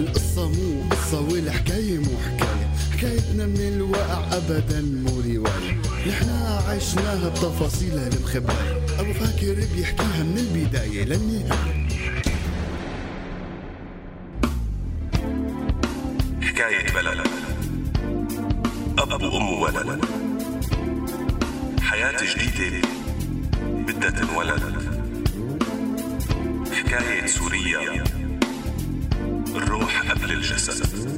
القصة مو قصة والحكاية مو حكاية. حكايتنا من الواقع أبدا مو رواية. نحنا عشناها بتفاصيلها المخبأة أبو فاكر بيحكيها من البداية للنهاية. حكاية بلد. أب وأم ولد حياة جديدة بدها تنولد. حكاية سوريا الروح قبل الجسد.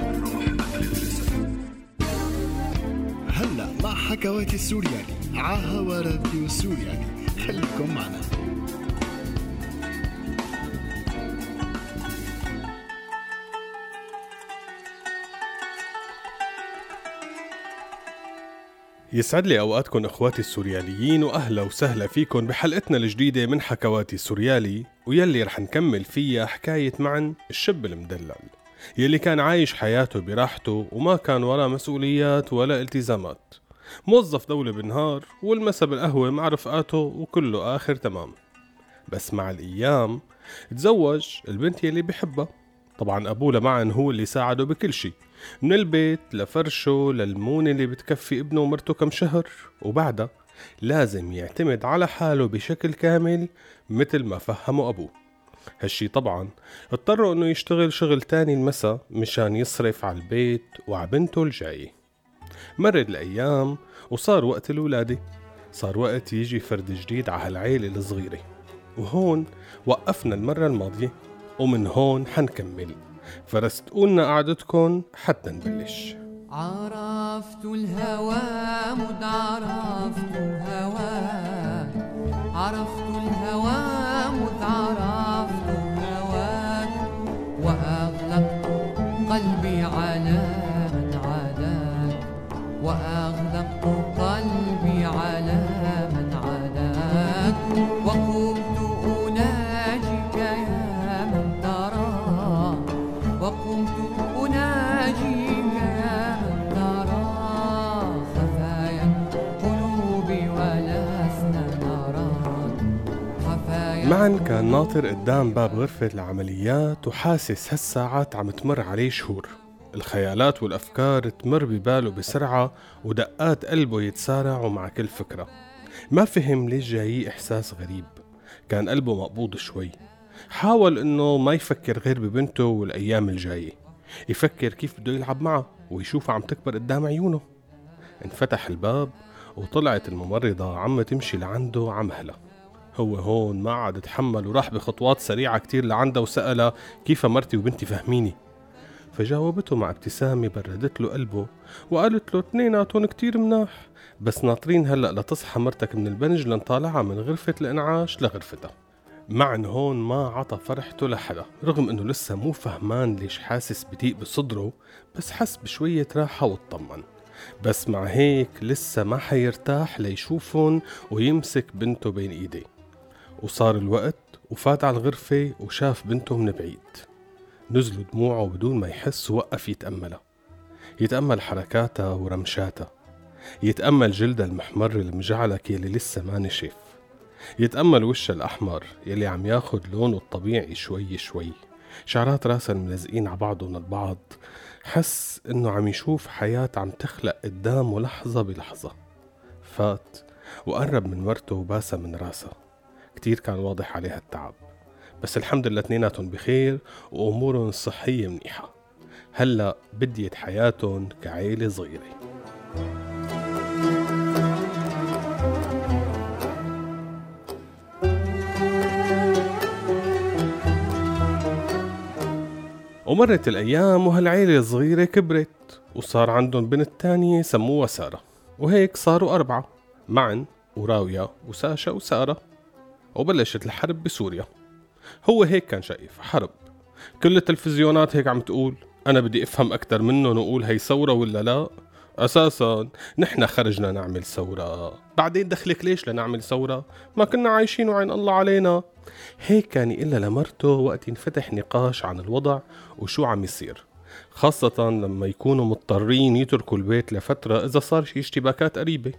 الروح قبل الجسد. هلا مع حكواتي السورياني عاها راديو سورياني. خليكم معنا. يسعد لي أوقاتكم إخواتي السورياليين وأهلا وسهلا فيكم بحلقتنا الجديدة من حكواتي السوريالي ويلي رح نكمل فيها حكاية معن الشاب المدلل يلي كان عايش حياته براحته وما كان وراه مسؤوليات ولا التزامات. موظف دولة بالنهار والمسا بالقهوة مع رفقاته وكله آخر تمام. بس مع الأيام تزوج البنت يلي بحبها. طبعا أبوه لمعن هو اللي ساعده بكل شي. من البيت لفرشه للمونة اللي بتكفي ابنه ومرته كم شهر وبعدها لازم يعتمد على حاله بشكل كامل مثل ما فهمه أبوه. هالشي طبعا اضطروا إنه يشتغل شغل تاني المسا مشان يصرف على البيت وعلى بنته الجاية. مرت الأيام وصار وقت الولادة. صار وقت يجي فرد جديد على هالعيلة الصغيرة. وهون وقفنا المرة الماضية ومن هون حنكمل. فرستقولنا قعدتكن حتى نبلش. عرفت الهوى مد عرفت الهوى. عرفت كان ناطر قدام باب غرفة العمليات وحاسس هالساعات عم تمر عليه شهور. الخيالات والأفكار تمر بباله بسرعة ودقات قلبه يتسارعوا مع كل فكرة. ما فهم ليش جاي إحساس غريب. كان قلبه مقبوض شوي. حاول إنه ما يفكر غير ببنته والأيام الجاية. يفكر كيف بده يلعب معها ويشوفها عم تكبر قدام عيونه. انفتح الباب وطلعت الممرضة عم تمشي لعنده عمهلة هو هون ما عاد تحمل وراح بخطوات سريعة كتير لعندها وسألها كيف مرتي وبنتي فهميني فجاوبته مع ابتسامة بردت له قلبه وقالت له اتنيناتهم كتير مناح بس ناطرين هلأ لتصحى مرتك من البنج لنطالعها من غرفة الإنعاش لغرفتها. معن هون ما عطى فرحته لحدا رغم إنه لسه مو فهمان ليش حاسس بضيق بصدره بس حس بشوية راحة واطمن بس مع هيك لسه ما حيرتاح ليشوفهم ويمسك بنته بين إيديه. وصار الوقت وفات على الغرفة وشاف بنته من بعيد. نزلوا دموعه بدون ما يحس ووقف يتأملها. يتأمل حركاتها ورمشاتها. يتأمل جلدها المحمر المجعلك يلي لسه ما نشف. يتأمل وشها الأحمر يلي عم ياخد لونه الطبيعي شوي شوي. شعرات راسها الملزقين على بعضهم البعض حس إنه عم يشوف حياة عم تخلق قدامه لحظة بلحظة. فات وقرب من مرته وباسها من راسها كتير كان واضح عليها التعب. بس الحمد لله اثنيناتهم بخير وأمورهم الصحية منيحة. هلأ بديت حياتهم كعيلة صغيرة. ومرت الأيام وهالعيلة الصغيرة كبرت وصار عندهم بنت تانية سموها سارة. وهيك صاروا أربعة معن وراوية وساشا وسارة. وبلشت الحرب بسوريا. هو هيك كان شايف حرب. كل التلفزيونات هيك عم تقول أنا بدي أفهم أكتر منهم وأقول هي ثورة ولا لا. أساسا نحن خرجنا نعمل ثورة. بعدين دخلك ليش لنعمل ثورة؟ ما كنا عايشين وعين الله علينا. هيك كان يقلها لمرته وقت ينفتح نقاش عن الوضع وشو عم يصير. خاصة لما يكونوا مضطرين يتركوا البيت لفترة إذا صار شي اشتباكات قريبة.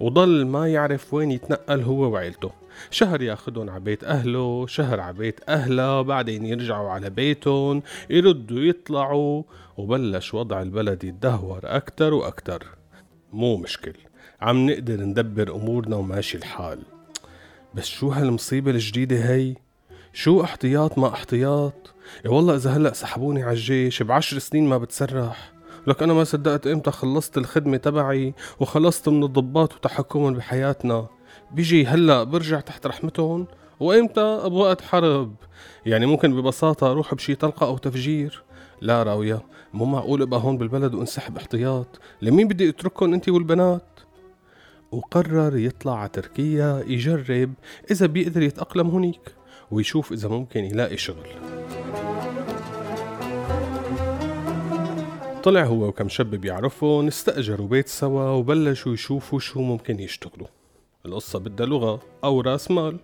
وضل ما يعرف وين يتنقل هو وعيلته. شهر ياخدهم على بيت أهله شهر على بيت أهله بعدين يرجعوا على بيتهم يردوا يطلعوا. وبلش وضع البلد يتدهور أكتر وأكتر. مو مشكل. عم نقدر ندبر أمورنا وماشي الحال. بس شو هالمصيبة الجديدة هي؟ شو احتياط ما احتياط؟ يا والله إذا هلأ سحبوني على الجيش بعشر سنين ما بتسرح. لك أنا ما صدقت إمتى خلصت الخدمة تبعي وخلصت من الضباط وتحكمهم بحياتنا. بيجي هلأ برجع تحت رحمتهم؟ وإمتى بوقت حرب؟ يعني ممكن ببساطة أروح بشي طلقة أو تفجير؟ لا راوية مو معقول أبقى هون بالبلد وأنسحب احتياط لمين بدي أترككم انت والبنات؟ وقرر يطلع على تركيا يجرب إذا بيقدر يتأقلم هنيك ويشوف إذا ممكن يلاقي شغل. طلع هو وكم شاب بيعرفهم استأجروا بيت سوا وبلشوا يشوفوا شو ممكن يشتغلوا. القصة بدها لغة أو رأس مال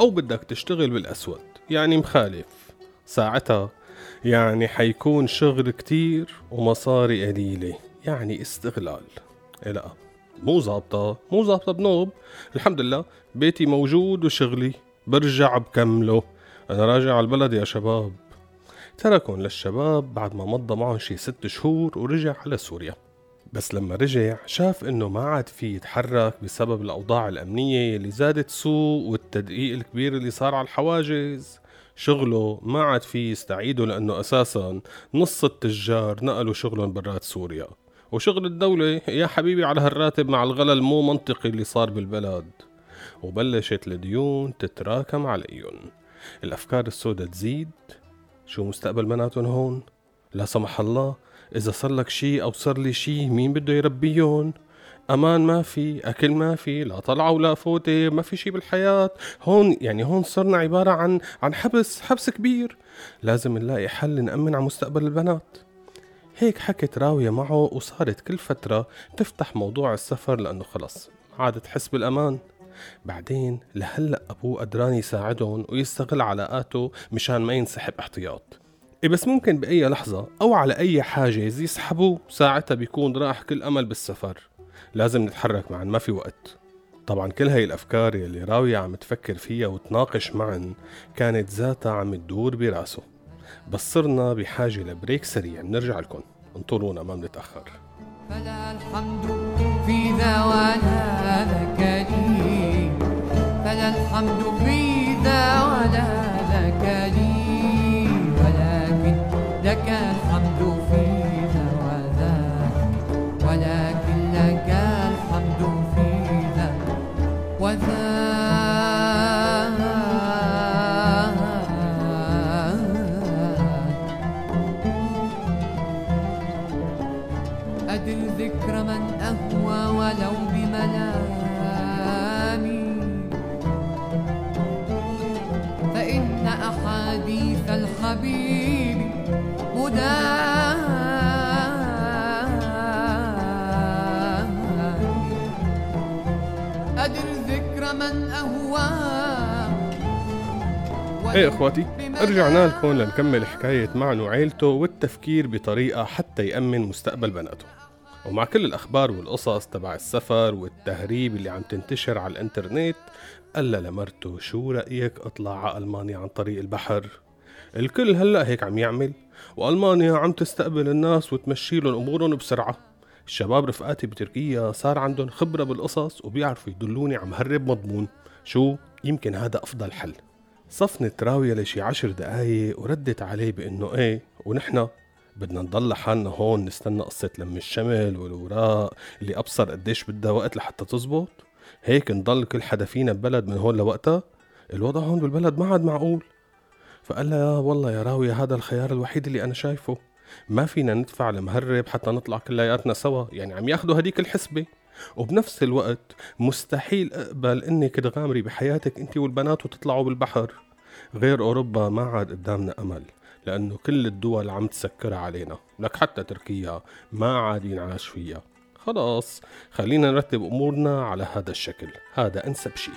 أو بدك تشتغل بالأسود يعني مخالف. ساعتها يعني حيكون شغل كتير ومصاري قليلة يعني استغلال. إيه لا مو ظابطة مو ظابطة بنوب. الحمد لله بيتي موجود وشغلي برجع بكمله. أنا راجع على البلد يا شباب. تركهم للشباب بعد ما مضى معهم شي ست شهور ورجع على سوريا. بس لما رجع شاف إنه ما عاد في يتحرك بسبب الأوضاع الأمنية اللي زادت سوء والتدقيق الكبير اللي صار على الحواجز. شغله ما عاد في يستعيده لأنه أساسا نص التجار نقلوا شغلهم برات سوريا. وشغل الدولة يا حبيبي على هالراتب مع الغلا مو منطقي اللي صار بالبلد وبلشت الديون تتراكم عليهم. الأفكار السوداء تزيد شو مستقبل بناتهم هون؟ لا سمح الله إذا صار لك شي أو صار لي شي مين بده يربيهم؟ أمان ما في أكل ما في لا طلعه ولا فوتة ما في شي بالحياة. هون يعني هون صرنا عبارة عن عن حبس حبس كبير. لازم نلاقي حل نأمن على مستقبل البنات. هيك حكت راوية معه وصارت كل فترة تفتح موضوع السفر لأنه خلص ما عاد تحس بالأمان. بعدين لهلا أبوه قدران يساعدهم ويستغل علاقاته مشان ما ينسحب احتياط. إيه بس ممكن بأي لحظة أو على أي حاجز يسحبوه ساعتها بيكون راح كل أمل بالسفر. لازم نتحرك معا ما في وقت. طبعا كل هاي الأفكار يلي راوية عم تفكر فيها وتناقش معا كانت ذاتها عم تدور براسه. بس صرنا بحاجة لبريك سريع نرجع لكم. انطرونا ما بنتأخر. فلا الحمد في ذاك لي فلا الحمد في إيه إخواتي رجعنا لكم لنكمل حكاية معن وعيلته والتفكير بطريقة حتى يأمن مستقبل بناته. ومع كل الأخبار والقصص تبع السفر والتهريب اللي عم تنتشر على الإنترنت قال لمرته شو رأيك أطلع على ألمانيا عن طريق البحر؟ الكل هلأ هيك عم يعمل وألمانيا عم تستقبل الناس وتمشي لهم أمورهم بسرعة. الشباب رفقاتي بتركيا صار عندهم خبرة بالقصص وبيعرفوا يدلوني على مهرب مضمون. شو؟ يمكن هذا أفضل حل. صفنت راوية لشي عشر دقايق وردت عليه بإنه إيه ونحن بدنا نضل لحالنا هون نستنى قصة لم الشمل والوراق اللي أبصر قديش بدها وقت لحتى تزبط. هيك نضل كل حدا فينا ببلد من هون لوقتها الوضع هون بالبلد ما عاد معقول. فقال لها يا والله يا راوية هذا الخيار الوحيد اللي أنا شايفه. ما فينا ندفع المهرب حتى نطلع كلياتنا سوا يعني عم ياخدوا هديك الحسبة. وبنفس الوقت مستحيل أقبل انك تغامري بحياتك انت والبنات وتطلعوا بالبحر. غير أوروبا ما عاد قدامنا أمل لأنه كل الدول عم تسكرها علينا لك حتى تركيا ما عاد ينعاش فيها. خلاص خلينا نرتب أمورنا على هذا الشكل هذا أنسب شيء.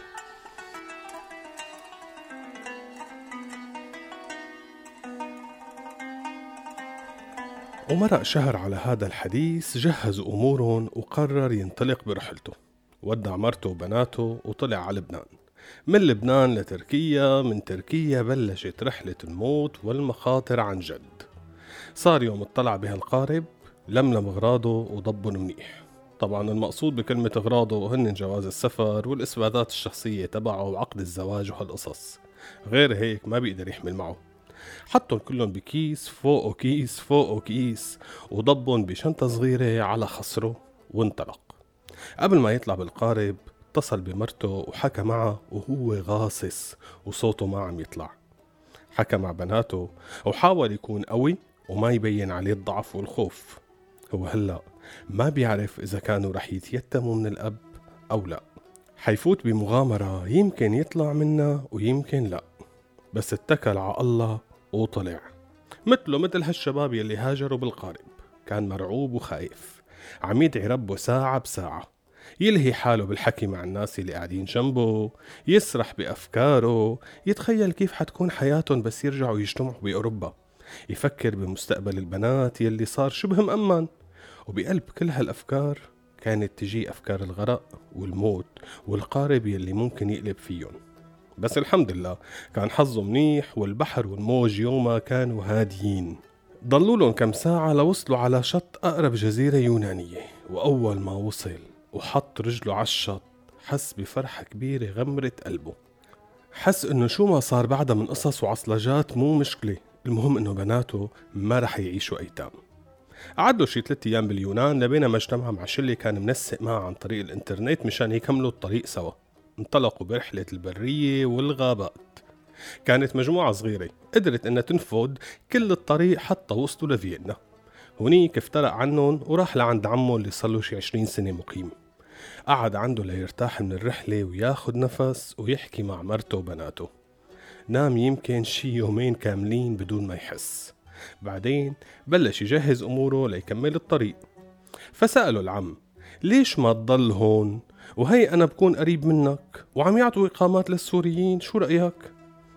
ومرق شهر على هذا الحديث جهز أمورهم وقرر ينطلق برحلته. ودع مرته وبناته وطلع على لبنان. من لبنان لتركيا من تركيا بلشت رحلة الموت والمخاطر عن جد. صار يوم اطلع بهالقارب لملم اغراضه وضبن منيح. طبعا المقصود بكلمة اغراضه هن جواز السفر والإثباتات الشخصية تبعه وعقد الزواج وهالقصص. غير هيك ما بيقدر يحمل معه. حطهم كلهم بكيس فوقه كيس فوقه كيس وضبهم بشنطة صغيرة على خصره وانطلق. قبل ما يطلع بالقارب اتصل بمرته وحكى معها وهو غاصص وصوته ما عم يطلع. حكى مع بناته وحاول يكون قوي وما يبين عليه الضعف والخوف. هو هلأ ما بيعرف إذا كانوا رح يتيتموا من الأب أو لأ. حيفوت بمغامرة يمكن يطلع منها ويمكن لأ. بس اتكل على الله وطلع. مثله مثل هالشباب يلي هاجروا بالقارب. كان مرعوب وخايف. عم يدعي ربه ساعة بساعة. يلهي حاله بالحكي مع الناس اللي قاعدين جنبه. يسرح بأفكاره. يتخيل كيف حتكون حياتهم بس يرجعوا يجتمعوا بأوروبا. يفكر بمستقبل البنات يلي صار شبه مأمن وبقلب كل هالأفكار كانت تجي أفكار الغرق والموت والقارب يلي ممكن يقلب فيهم. بس الحمد لله كان حظه منيح والبحر والموج يومها كانوا هاديين. ضلوا لهم كم ساعة لوصلوا على شط أقرب جزيرة يونانية وأول ما وصل وحط رجله على الشط حس بفرحة كبيرة غمرت قلبه. حس إنه شو ما صار بعدها من قصص وعصلجات مو مشكلة المهم إنه بناته ما رح يعيشوا أيتام. قعدوا شي ثلاث أيام باليونان لبينا ما اجتمع مع شلة كان منسق معها عن طريق الإنترنت مشان يكملوا الطريق سوا. انطلقوا برحلة البرية والغابات. كانت مجموعة صغيرة قدرت إنها تنفذ كل الطريق حتى وصلوا لفيينا. هنيك افترق عنهم وراح لعند عمه اللي صار له شي 20 سنة مقيم. قعد عنده ليرتاح من الرحلة وياخد نفس ويحكي مع مرته وبناته. نام يمكن شي يومين كاملين بدون ما يحس. بعدين بلش يجهز أموره ليكمل الطريق. فسأله العم ليش ما تضل هون؟ وهي أنا بكون قريب منك وعم يعطوا إقامات للسوريين شو رأيك؟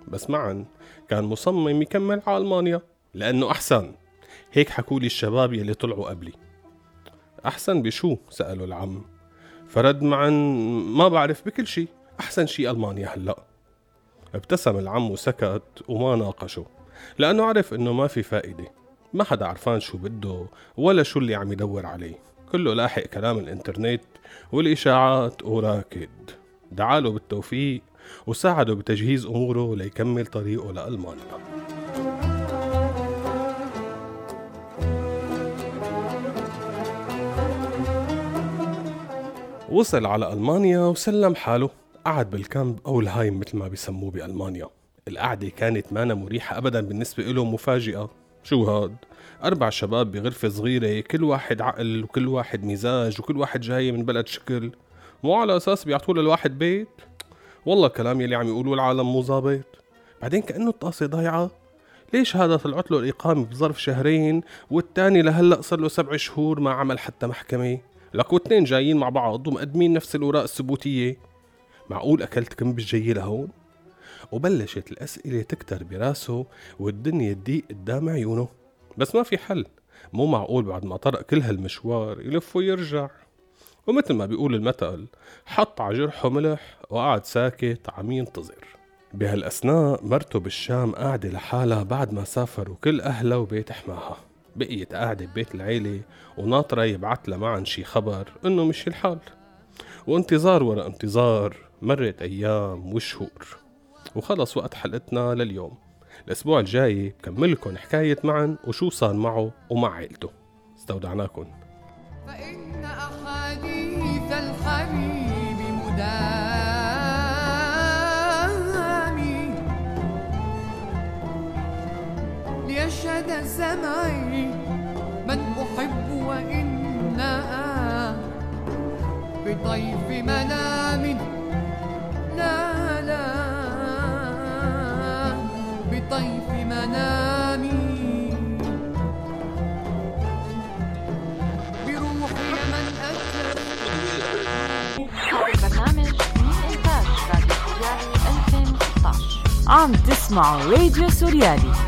بس معا كان مصمم يكمل على ألمانيا لأنه أحسن. هيك حكولي الشباب يلي طلعوا قبلي. أحسن بشو؟ سأله العم. فرد معا ما بعرف بكل شي. أحسن شي ألمانيا هلأ. ابتسم العم وسكت وما ناقشه لأنه عرف إنه ما في فائدة. ما حدا عرفان شو بده ولا شو اللي عم يدور عليه. كله لاحق كلام الإنترنت والإشاعات وراكد دعاله بالتوفيق وساعده بتجهيز أموره ليكمل طريقه لألمانيا وصل على ألمانيا وسلم حاله. قعد بالكامب أو الهايم مثل ما بيسموه بألمانيا. القعدة كانت مانا مريحة أبدا بالنسبة له مفاجئة شو هاد؟ أربع شباب بغرفة صغيرة كل واحد عقل وكل واحد مزاج وكل واحد جاي من بلد شكل. مو على أساس بيعطوا للواحد بيت؟ والله كلام يلي عم يقولوه العالم مو ظابط. بعدين كأنه الطاسة ضايعة. ليش هذا طلعت له الإقامة بظرف شهرين والتاني لهلأ صار له سبع شهور ما عمل حتى محكمة؟ لك واثنين جايين مع بعض ومقدمين نفس الأوراق الثبوتية. معقول أكلت كم بالجاي لهون؟ وبلشت الأسئلة تكتر براسه والدنيا تضيق قدام عيونه. بس ما في حل مو معقول بعد ما طرق كل هالمشوار يلف ويرجع. ومثل ما بيقول المثل حط على جرحه ملح وقعد ساكت عم ينتظر. بهالأثناء مرته بالشام قاعدة لحالها بعد ما سافروا كل أهلها وبيت حماها. بقيت قاعدة ببيت العيلة وناطرة يبعت لها معا شي خبر إنه مشي الحال. وانتظار ورا انتظار مرت أيام وشهور. وخلص وقت حلقتنا لليوم. الأسبوع الجاي بكملكم حكاية معا وشو صار معه ومع عيلته. استودعناكم. فإن أحاديث الحبيب مدامي ليشهد سمعي من أحب وإنا بطيف منام. Small Radio Suriani.